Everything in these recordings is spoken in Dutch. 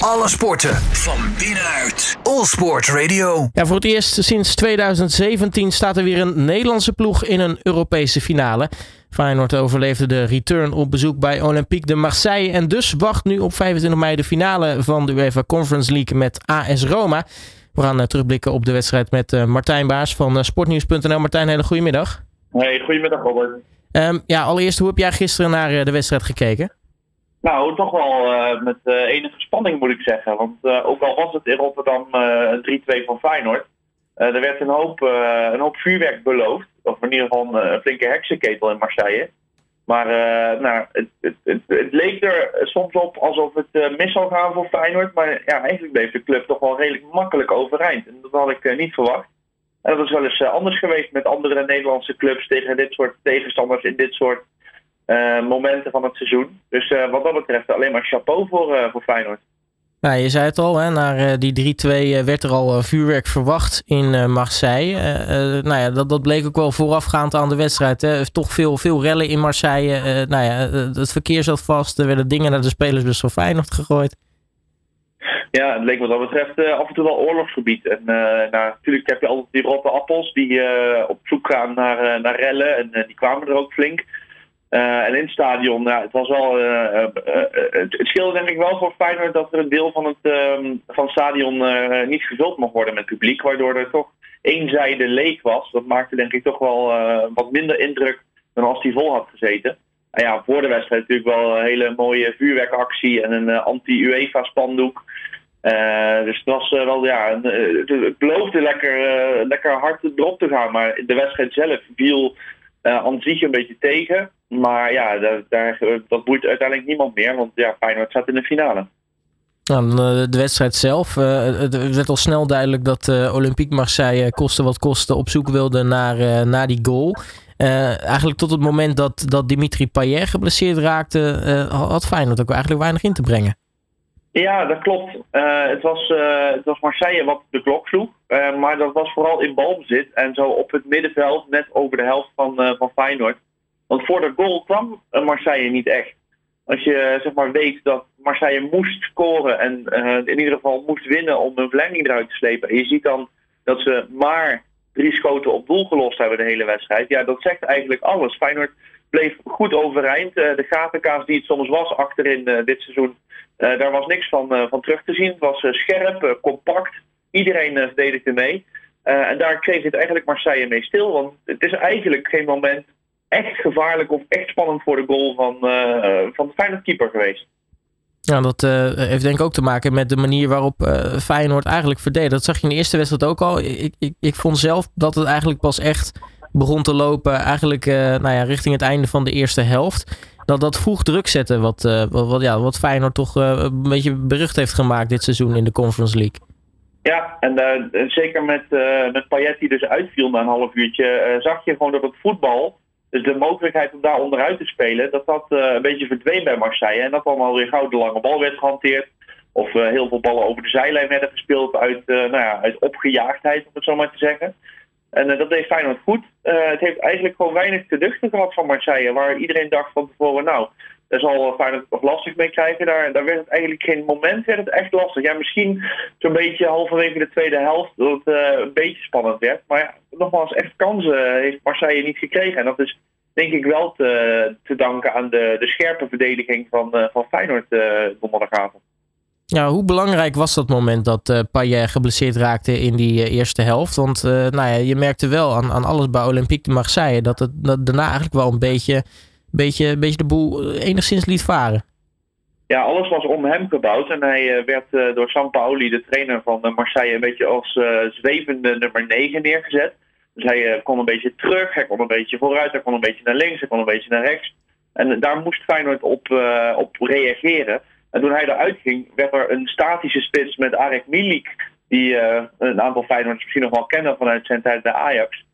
Alle sporten van binnenuit. All Sport Radio. Ja, voor het eerst sinds 2017 staat er weer een Nederlandse ploeg in een Europese finale. Feyenoord overleefde de return op bezoek bij Olympique de Marseille. En dus wacht nu op 25 mei de finale van de UEFA Conference League met AS Roma. We gaan uh, terugblikken op de wedstrijd met uh, Martijn Baas van uh, sportnieuws.nl. Martijn, hele goedemiddag. Hey, goedemiddag Robert. Um, ja, allereerst, hoe heb jij gisteren naar de wedstrijd gekeken? Nou, toch wel uh, met uh, enige spanning moet ik zeggen. Want uh, ook al was het in Rotterdam een 3-2 van Feyenoord, er werd een hoop, een hoop vuurwerk beloofd. Of in ieder geval een flinke heksenketel in Marseille. Maar nou, het, het, het, leek er soms op alsof het mis zou gaan voor Feyenoord. Maar ja, eigenlijk bleef de club toch wel redelijk makkelijk overeind. En dat had ik niet verwacht. En dat is wel eens anders geweest met andere Nederlandse clubs tegen dit soort tegenstanders in dit soort momenten van het seizoen. Dus uh, wat dat betreft alleen maar chapeau voor, uh, voor Feyenoord. Nou, je zei het al, hè, naar die 3-2 werd er al vuurwerk verwacht in Marseille. nou ja, dat, dat bleek ook wel voorafgaand aan de wedstrijd. Hè. Toch veel, veel rellen in Marseille. nou ja, het verkeer zat vast. Er werden dingen naar de spelersbus van Feyenoord gegooid. Ja, het leek wat dat betreft af en toe wel oorlogsgebied. En nou, natuurlijk heb je altijd die rotte appels die op zoek gaan naar, naar rellen. En die kwamen er ook flink. Uh, en in het stadion, het was wel. Uh, uh, het, het scheelde denk ik wel voor Feyenoord dat er een deel van het, ehm, van stadion niet gevuld mocht worden met publiek, waardoor er toch één zijde leeg was. Dat maakte denk ik toch wel wat minder indruk dan als die vol had gezeten. En ja, voor de wedstrijd natuurlijk wel een hele mooie vuurwerkactie en een anti-UEFA spandoek. dus het was wel, ja, een, het beloofde lekker, lekker hard erop te gaan, maar de wedstrijd zelf viel aan zich een beetje tegen. Maar ja, daar, daar, dat boeit uiteindelijk niemand meer, want ja, Feyenoord staat in de finale. Nou, de wedstrijd zelf. Uh, het werd al snel duidelijk dat uh, Olympique Marseille koste wat koste op zoek wilde naar, naar die goal. eigenlijk tot het moment dat, dat Dimitri Payet geblesseerd raakte, had Feyenoord ook eigenlijk weinig in te brengen. Ja, dat klopt. het, was, het was Marseille wat de klok sloeg. maar dat was vooral in balbezit en zo op het middenveld, net over de helft van, van Feyenoord. Want voor de goal kwam Marseille niet echt. Als je zeg maar, weet dat Marseille moest scoren en uh, in ieder geval moest winnen om een verlenging eruit te slepen. En je ziet dan dat ze maar drie schoten op doel gelost hebben de hele wedstrijd. Ja, dat zegt eigenlijk alles. Feyenoord bleef goed overeind. De gatenkaas die het soms was achterin uh, dit seizoen, daar was niks van, van terug te zien. Het was scherp, compact. Iedereen verdedigde mee. en daar kreeg het eigenlijk Marseille mee stil. Want het is eigenlijk geen moment echt gevaarlijk of echt spannend voor de goal van, uh, van de Feyenoord keeper geweest. Ja, dat uh, heeft denk ik ook te maken met de manier waarop uh, Feyenoord eigenlijk verdedigt. Dat zag je in de eerste wedstrijd ook al. Ik, ik, ik vond zelf dat het eigenlijk pas echt begon te lopen, eigenlijk nou ja, richting het einde van de eerste helft. Dat dat vroeg druk zetten, wat, wat, wat, ja, wat Feyenoord toch een beetje berucht heeft gemaakt dit seizoen in de Conference League. Ja, en zeker met, met Payet die dus uitviel na een half uurtje, zag je gewoon dat het voetbal dus de mogelijkheid om daar onderuit te spelen, dat dat uh, een beetje verdween bij Marseille. En dat dan alweer gauw de lange bal werd gehanteerd. Of uh, heel veel ballen over de zijlijn werden gespeeld uit, uh, nou ja, uit opgejaagdheid, om het zo maar te zeggen. En dat deed Feyenoord goed. het heeft eigenlijk gewoon weinig te duchten gehad van Marseille. Waar iedereen dacht van tevoren, nou, daar zal Feyenoord nog lastig mee krijgen. Daar, daar werd het eigenlijk geen moment werd het echt lastig. Ja, misschien zo'n beetje halverwege de tweede helft dat het een beetje spannend werd. Maar ja, nogmaals, echt kansen heeft Marseille niet gekregen. En dat is denk ik wel te, te danken aan de, de scherpe verdediging van, uh, van Feyenoord uh, donderdagavond. Ja, hoe belangrijk was dat moment dat Payet geblesseerd raakte in die eerste helft? Want nou ja, je merkte wel aan, aan alles bij Olympique de Marseille dat het dat daarna eigenlijk wel een beetje, beetje, beetje de boel enigszins liet varen. Ja, alles was om hem gebouwd en hij werd door Sampaoli, de trainer van Marseille, een beetje als zwevende nummer 9 neergezet. Dus hij kon een beetje terug, hij kon een beetje vooruit, hij kon een beetje naar links, hij kon een beetje naar rechts. En daar moest Feyenoord op, op reageren. En toen hij eruit ging, werd er een statische spits met Arek Milik, die een aantal Feyenoorders misschien nog wel kennen vanuit zijn tijd bij Ajax.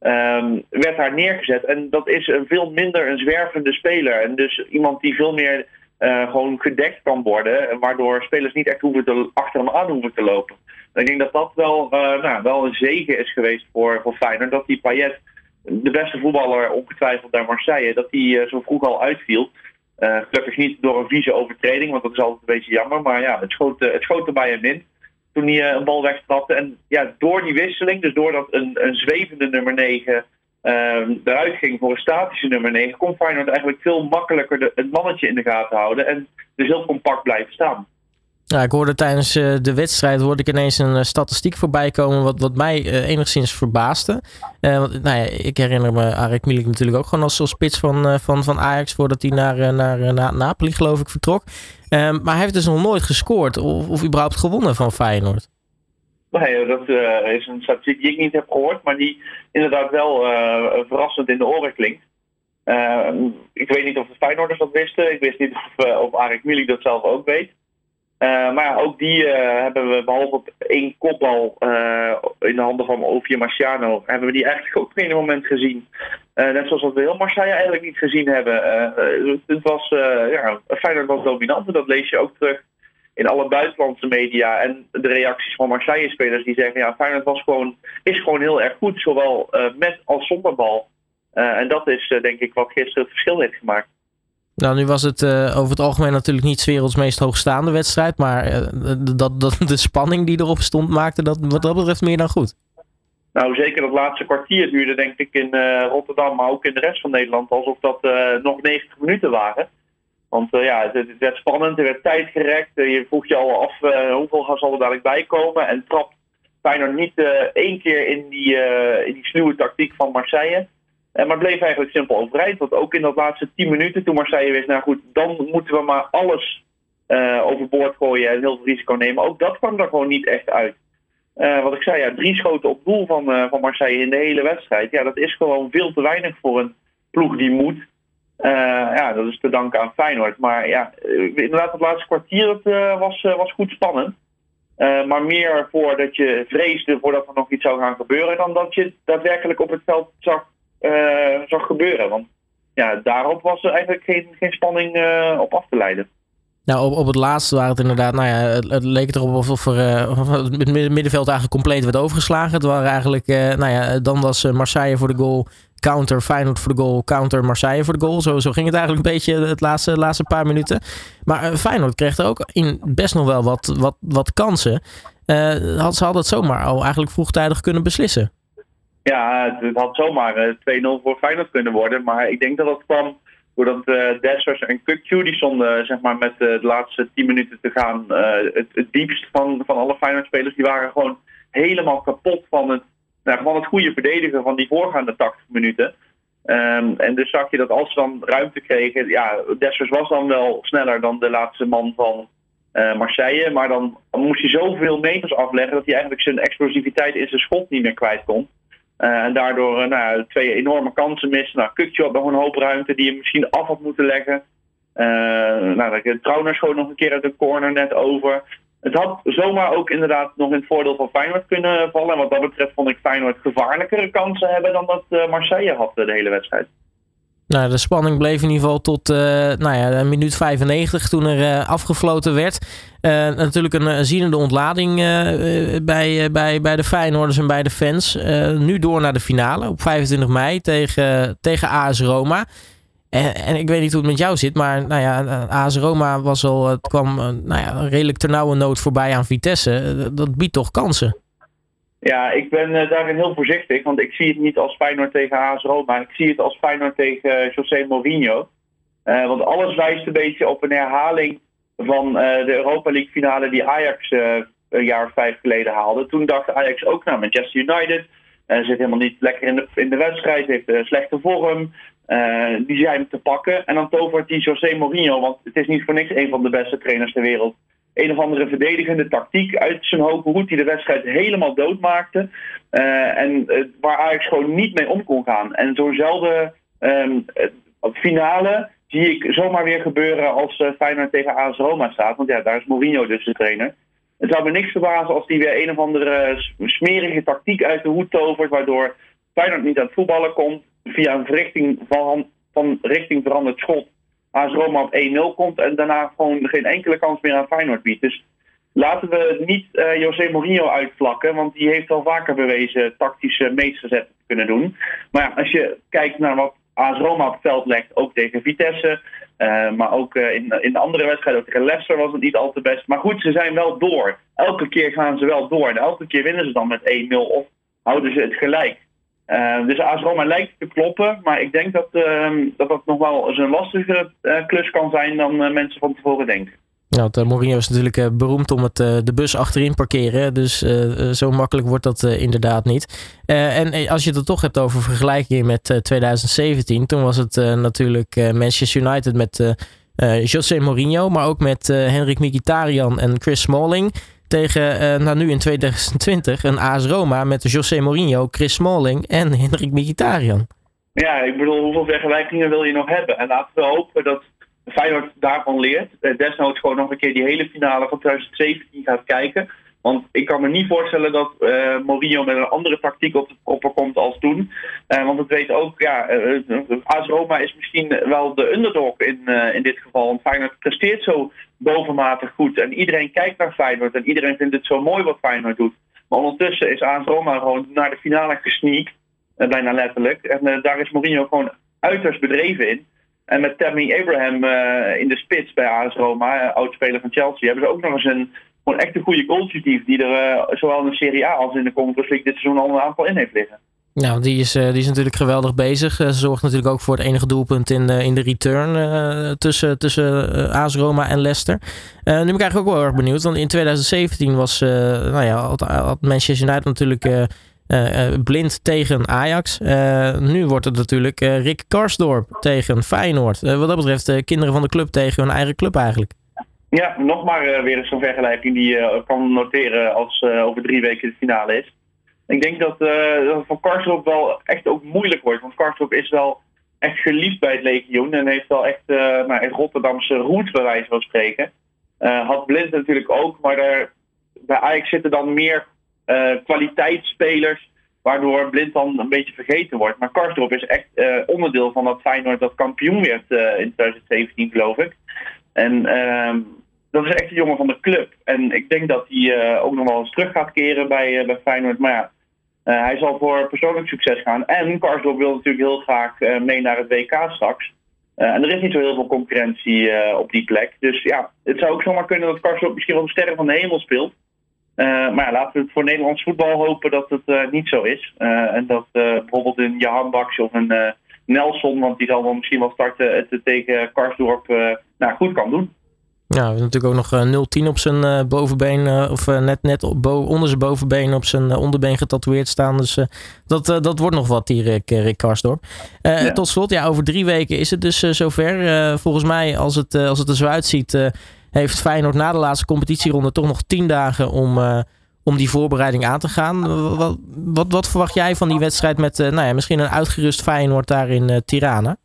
Um, werd daar neergezet. En dat is een veel minder een zwervende speler. En dus iemand die veel meer uh, gewoon gedekt kan worden. Waardoor spelers niet echt hoeven te, achter hem aan hoeven te lopen. ik denk dat dat wel, uh, nou, wel een zegen is geweest voor, voor Feyenoord. Dat die Payet, de beste voetballer ongetwijfeld bij Marseille, dat die uh, zo vroeg al uitviel. gelukkig niet door een vieze overtreding, want dat is altijd een beetje jammer. Maar ja, het schoot, het schoot erbij en in toen hij een bal wegtrapte. En ja, door die wisseling, dus doordat een, een zwevende nummer 9 uh, eruit ging voor een statische nummer 9, kon Feyenoord eigenlijk veel makkelijker de, het mannetje in de gaten houden en dus heel compact blijven staan. Ja, ik hoorde tijdens uh, de wedstrijd hoorde ik ineens een uh, statistiek voorbij komen wat, wat mij uh, enigszins verbaasde. want, nou ja, ik herinner me Arik Milik natuurlijk ook gewoon als, als spits van, van, van Ajax voordat hij naar, naar, naar Napoli geloof ik vertrok. Ehm, maar hij heeft dus nog nooit gescoord of, of überhaupt gewonnen van Feyenoord. Nee, dat is een statistiek die ik niet heb gehoord, maar die inderdaad wel verrassend in de oren klinkt. Ehm, ik weet niet of de Feyenoorders dat wisten. Ik wist niet of, of Arik Milik dat zelf ook weet. Uh, maar ook die uh, hebben we behalve op één kopbal uh, in de handen van Ovie Marciano, hebben we die eigenlijk ook op een moment gezien. net zoals we heel Marseille eigenlijk niet gezien hebben. het was, ja, was dominant en dat lees je ook terug in alle buitenlandse media. En de reacties van Marseille-spelers die zeggen, ja, Feyenoord was gewoon, is gewoon heel erg goed, zowel met als zonder bal. en dat is denk ik wat gisteren het verschil heeft gemaakt. Nou, nu was het uh, over het algemeen natuurlijk niet werelds meest hoogstaande wedstrijd. Maar uh, dat, dat, de spanning die erop stond maakte dat wat dat betreft meer dan goed. Nou, zeker dat laatste kwartier duurde denk ik in uh, Rotterdam, maar ook in de rest van Nederland, alsof dat nog 90 minuten waren. Want ja, het, werd spannend, er werd tijd gerekt. je vroeg je al af hoeveel zal er dadelijk bij komen. En trapt bijna niet één keer in die, in die tactiek van Marseille. Eh, maar bleef eigenlijk simpel overeind. Want ook in dat laatste 10 minuten, toen Marseille wist, nou goed, dan moeten we maar alles uh, overboord gooien en heel veel risico nemen. Ook dat kwam er gewoon niet echt uit. Uh, wat ik zei, ja, drie schoten op doel van, van Marseille in de hele wedstrijd. Ja, dat is gewoon veel te weinig voor een ploeg die moet. ja, dat is te danken aan Feyenoord. Maar ja, inderdaad, het laatste kwartier dat, was, was goed spannend. maar meer voordat je vreesde voordat er nog iets zou gaan gebeuren, dan dat je daadwerkelijk op het veld zag zag gebeuren. Want ja, daarop was er eigenlijk geen, geen spanning uh, op af te leiden. Nou, op, op het laatste waren het inderdaad, nou ja, het, leek erop alsof er uh, het middenveld eigenlijk compleet werd overgeslagen. Het waren eigenlijk, nou ja, dan was Marseille voor de goal, counter Feyenoord voor de goal, counter Marseille voor de goal. Zo, zo ging het eigenlijk een beetje het laatste, laatste paar minuten. Maar Feyenoord kreeg er ook in best nog wel wat, wat, wat kansen. had, ze hadden het zomaar al eigenlijk vroegtijdig kunnen beslissen. Ja, het had zomaar 2-0 eh, voor Feyenoord kunnen worden. Maar ik denk dat dat kwam doordat uh, Dessers en Kukju, die stonden zeg maar, met de laatste 10 minuten te gaan het, het, diepst van, van alle Feyenoord-spelers. Die waren gewoon helemaal kapot van het, nou, van het goede verdedigen van die voorgaande 80 minuten. Um, en dus zag je dat als ze dan ruimte kregen, ja, Dessers was dan wel sneller dan de laatste man van Marseille. Maar dan, dan moest hij zoveel meters afleggen dat hij eigenlijk zijn explosiviteit in zijn schot niet meer kwijt kon. Uh, en daardoor uh, nou, twee enorme kansen missen. Nou, Kukje had nog een hoop ruimte die je misschien af had moeten leggen. Uh, nou, Trauner schoot nog een keer uit de corner net over. Het had zomaar ook inderdaad nog in het voordeel van Feyenoord kunnen vallen. En wat dat betreft vond ik Feyenoord gevaarlijkere kansen hebben dan dat Marseille had de hele wedstrijd. Nou, de spanning bleef in ieder geval tot uh, nou ja, minuut 95 toen er uh, afgefloten werd. Uh, natuurlijk een, een zienende ontlading bij, bij, bij de Feyenoorders en bij de fans. nu door naar de finale op 25 mei tegen, tegen AS Roma. En, en, ik weet niet hoe het met jou zit, maar nou ja, AS Roma was al, het kwam nou ja, redelijk ternauwernood voorbij aan Vitesse. dat biedt toch kansen? Ja, ik ben uh, daarin heel voorzichtig, want ik zie het niet als Feyenoord tegen AS Roma. Ik zie het als Feyenoord tegen uh, José Mourinho. Uh, want alles wijst een beetje op een herhaling van de Europa League finale die Ajax een jaar of vijf geleden haalde. Toen dacht Ajax ook, nou, Manchester United zit helemaal niet lekker in de, in de wedstrijd, heeft een slechte vorm. die zijn te pakken. En dan tovert die José Mourinho, want het is niet voor niks een van de beste trainers ter wereld een of andere verdedigende tactiek uit zijn hoge hoed die de wedstrijd helemaal doodmaakte. Uh, en uh, waar Ajax gewoon niet mee om kon gaan. En zo'nzelfde um, finale zie ik zomaar weer gebeuren als Feyenoord tegen AS Roma staat. Want ja, daar is Mourinho dus de trainer. Het zou me niks verbazen als die weer een of andere smerige tactiek uit de hoed tovert. Waardoor Feyenoord niet aan het voetballen komt. Via een richting van, van richting veranderd schot AS Roma op 1-0 komt en daarna gewoon geen enkele kans meer aan Feyenoord biedt. Dus laten we niet uh, José Mourinho uitvlakken, want die heeft al vaker bewezen tactische meesterzet te kunnen doen. Maar ja, als je kijkt naar wat AS Roma op het veld legt, ook tegen Vitesse. maar ook in, in de andere wedstrijden, ook tegen Leicester was het niet al te best. Maar goed, ze zijn wel door. Elke keer gaan ze wel door. En elke keer winnen ze dan met 1-0 of houden ze het gelijk. Dus AS Roma lijkt te kloppen, maar ik denk dat ehm, dat, nog wel eens een lastige klus kan zijn dan mensen van tevoren denken. Nou, Mourinho is natuurlijk beroemd om het, de bus achterin parkeren. Dus zo makkelijk wordt dat inderdaad niet. en als je het toch hebt over vergelijking met 2017. Toen was het natuurlijk Manchester United met José Mourinho. Maar ook met Henrik Mkhitaryan en Chris Smalling. Tegen, nou nu in 2020, een AS Roma met José Mourinho, Chris Smalling en Henrik Mkhitaryan. Ja, ik bedoel, hoeveel vergelijkingen wil je nog hebben? En laten we hopen dat Feyenoord daarvan leert. Eh, desnoods gewoon nog een keer die hele finale van 2017 gaat kijken. Want ik kan me niet voorstellen dat uh, Mourinho met een andere tactiek op de proppen komt als toen. Want het weet ook, ja, uh, AS Roma is misschien wel de underdog in, in dit geval. Want Feyenoord presteert zo bovenmatig goed. En iedereen kijkt naar Feyenoord en iedereen vindt het zo mooi wat Feyenoord doet. Maar ondertussen is AS Roma gewoon naar de finale gesneakt. bijna letterlijk. En daar is Mourinho gewoon uiterst bedreven in. En met Tammy Abraham uh, in de spits bij AS Roma, uh, oudspeler van Chelsea, hebben ze ook nog eens een gewoon echt een goede goaltje die er zowel in de Serie A als in de Conference League dit seizoen al een aantal in heeft liggen. Nou, die is, die is natuurlijk geweldig bezig. ze zorgt natuurlijk ook voor het enige doelpunt in, in de return tussen, tussen AS Roma en Leicester. nu ben ik eigenlijk ook wel erg benieuwd, want in 2017 was nou ja, had, Manchester United natuurlijk blind tegen Ajax. Nu wordt het natuurlijk Rick Karsdorp tegen Feyenoord. wat dat betreft de kinderen van de club tegen hun eigen club eigenlijk. Ja, nog maar weer eens zo'n vergelijking die je kan noteren als over drie weken de finale is. Ik denk dat dat van Karsdorp wel echt ook moeilijk wordt. Want Karsdorp is wel echt geliefd bij het legioen. En heeft wel echt nou, een Rotterdamse roots bij wijze van spreken. had Blind natuurlijk ook, maar daar, bij Ajax zitten dan meer uh, kwaliteitsspelers. Waardoor Blind dan een beetje vergeten wordt. Maar Karsdorp is echt uh, onderdeel van dat Feyenoord dat kampioen werd uh, in 2017, geloof ik. En ehm, dat is echt een jongen van de club. En ik denk dat hij ook nog wel eens terug gaat keren bij, bij Feyenoord. Maar ja, hij zal voor persoonlijk succes gaan. En Karsdorp wil natuurlijk heel graag mee naar het WK straks. en er is niet zo heel veel concurrentie op die plek. Dus ja, het zou ook zomaar kunnen dat Karsdorp misschien wel de sterren van de hemel speelt. Maar ja, laten we het voor Nederlands voetbal hopen dat het niet zo is. En dat bijvoorbeeld een Jahan Baks of een Nelson, want die zal wel misschien wel starten, het tegen Karsdorp nou, goed kan doen. Ja, we hebben natuurlijk ook nog 0-10 op zijn bovenbeen, of net, net op, onder zijn bovenbeen op zijn onderbeen getatoeëerd staan. Dus dat, dat wordt nog wat, die Rick, Karsdorp. Ja. Tot slot, ja, over drie weken is het dus zover. volgens mij, als het, als het er zo uitziet, heeft Feyenoord na de laatste competitieronde toch nog tien dagen om, uh, om die voorbereiding aan te gaan. Wat, wat, wat, verwacht jij van die wedstrijd met uh, nou ja, misschien een uitgerust Feyenoord daar in uh, Tirana?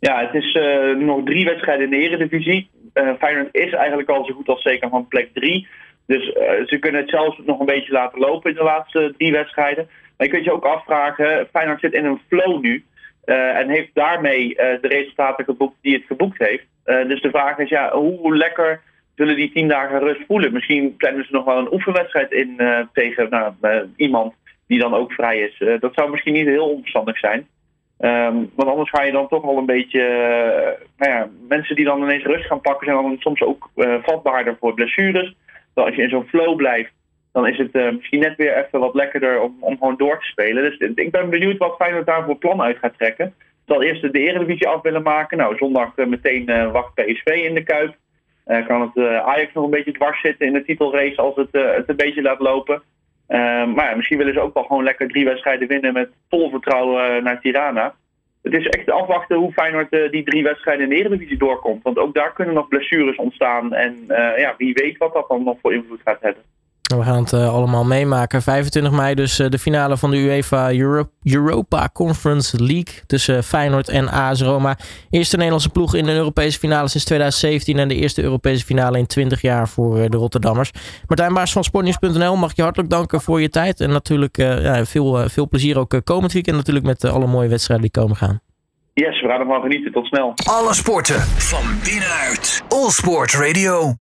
Ja, het is nog drie wedstrijden in de eredivisie. Feyenoord is eigenlijk al zo goed als zeker van plek drie. Dus ze kunnen het zelfs nog een beetje laten lopen in de laatste drie wedstrijden. Maar je kunt je ook afvragen, Feyenoord zit in een flow nu. en heeft daarmee de resultaten geboekt die het geboekt heeft. Dus de vraag is, ja, hoe lekker zullen die tien dagen rust voelen? Misschien plannen ze nog wel een oefenwedstrijd in tegen nou, iemand die dan ook vrij is. dat zou misschien niet heel onverstandig zijn. Um, want anders ga je dan toch wel een beetje. nou ja, mensen die dan ineens rust gaan pakken, zijn dan soms ook vatbaarder voor blessures. Dus als je in zo'n flow blijft, dan is het misschien net weer even wat lekkerder om, om gewoon door te spelen. Dus ik ben benieuwd wat Feyenoord daar voor plan uit gaat trekken zal eerst de Eredivisie af willen maken. Nou, zondag eh, meteen wacht PSV in de Kuip. Kan het Ajax nog een beetje dwars zitten in de titelrace als het, het een beetje laat lopen. Maar ja, misschien willen ze ook wel gewoon lekker drie wedstrijden winnen met vol vertrouwen naar Tirana. Het is echt afwachten hoe Feyenoord die drie wedstrijden in de Eredivisie doorkomt. Want ook daar kunnen nog blessures ontstaan. En ja, wie weet wat dat dan nog voor invloed gaat hebben. We gaan het uh, allemaal meemaken. 25 mei dus uh, de finale van de UEFA Europa Conference League tussen Feyenoord en AS Roma. Eerste Nederlandse ploeg in de Europese finale sinds 2017 en de eerste Europese finale in 20 jaar voor uh, de Rotterdammers. Martijn Baars van Sportnieuws.nl mag je hartelijk danken voor je tijd en natuurlijk ja, veel, veel plezier ook komend weekend natuurlijk met alle mooie wedstrijden die komen gaan. Yes, we gaan ervan genieten. Tot snel. Alle sporten van binnenuit. All Sport Radio.